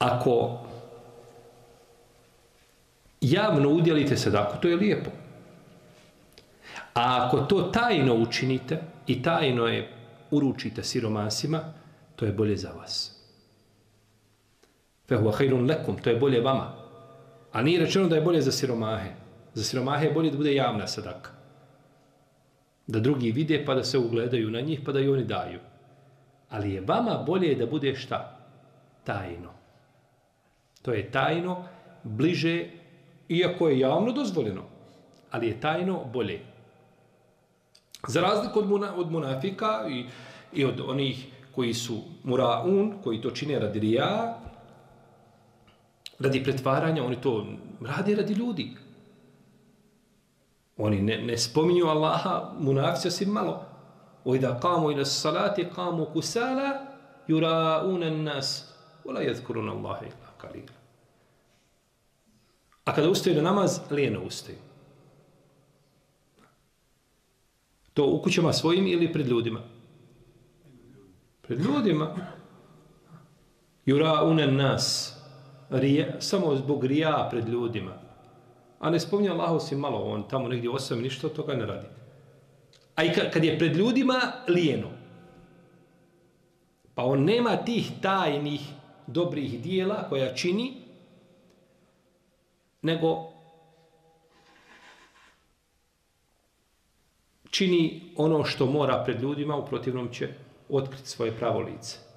ako javno udjelite sadaku, to je lijepo. A ako to tajno učinite i tajno je uručite siromasima, to je bolje za vas. Fehuva hajrun lekum, to je bolje vama. A nije rečeno da je bolje za siromahe. Za siromahe je bolje da bude javna sadaka. Da drugi vide pa da se ugledaju na njih pa da i oni daju. Ali je vama bolje da bude šta? Tajno. To je tajno, bliže, iako je javno dozvoljeno, ali je tajno bolje. Za razliku od, muna, od munafika i, i od onih koji su muraun, koji to čine radi rija, radi pretvaranja, oni to radi radi ljudi. Oni ne, ne spominju Allaha, munafici osim malo. وإذا قاموا إلى الصلاة قاموا كسالى يراؤون الناس ولا يذكرون الله إلا kalila. A kada ustaje na namaz, lijeno ustaje. To u kućama svojim ili pred ljudima? Pred ljudima. Jura unen nas. Rija, samo zbog rija pred ljudima. A ne spominja Allah osim malo, on tamo negdje osam ništa od toga ne radi. A i kad je pred ljudima, lijeno. Pa on nema tih tajnih dobrih dijela koja čini, nego čini ono što mora pred ljudima, u protivnom će otkriti svoje pravo lice.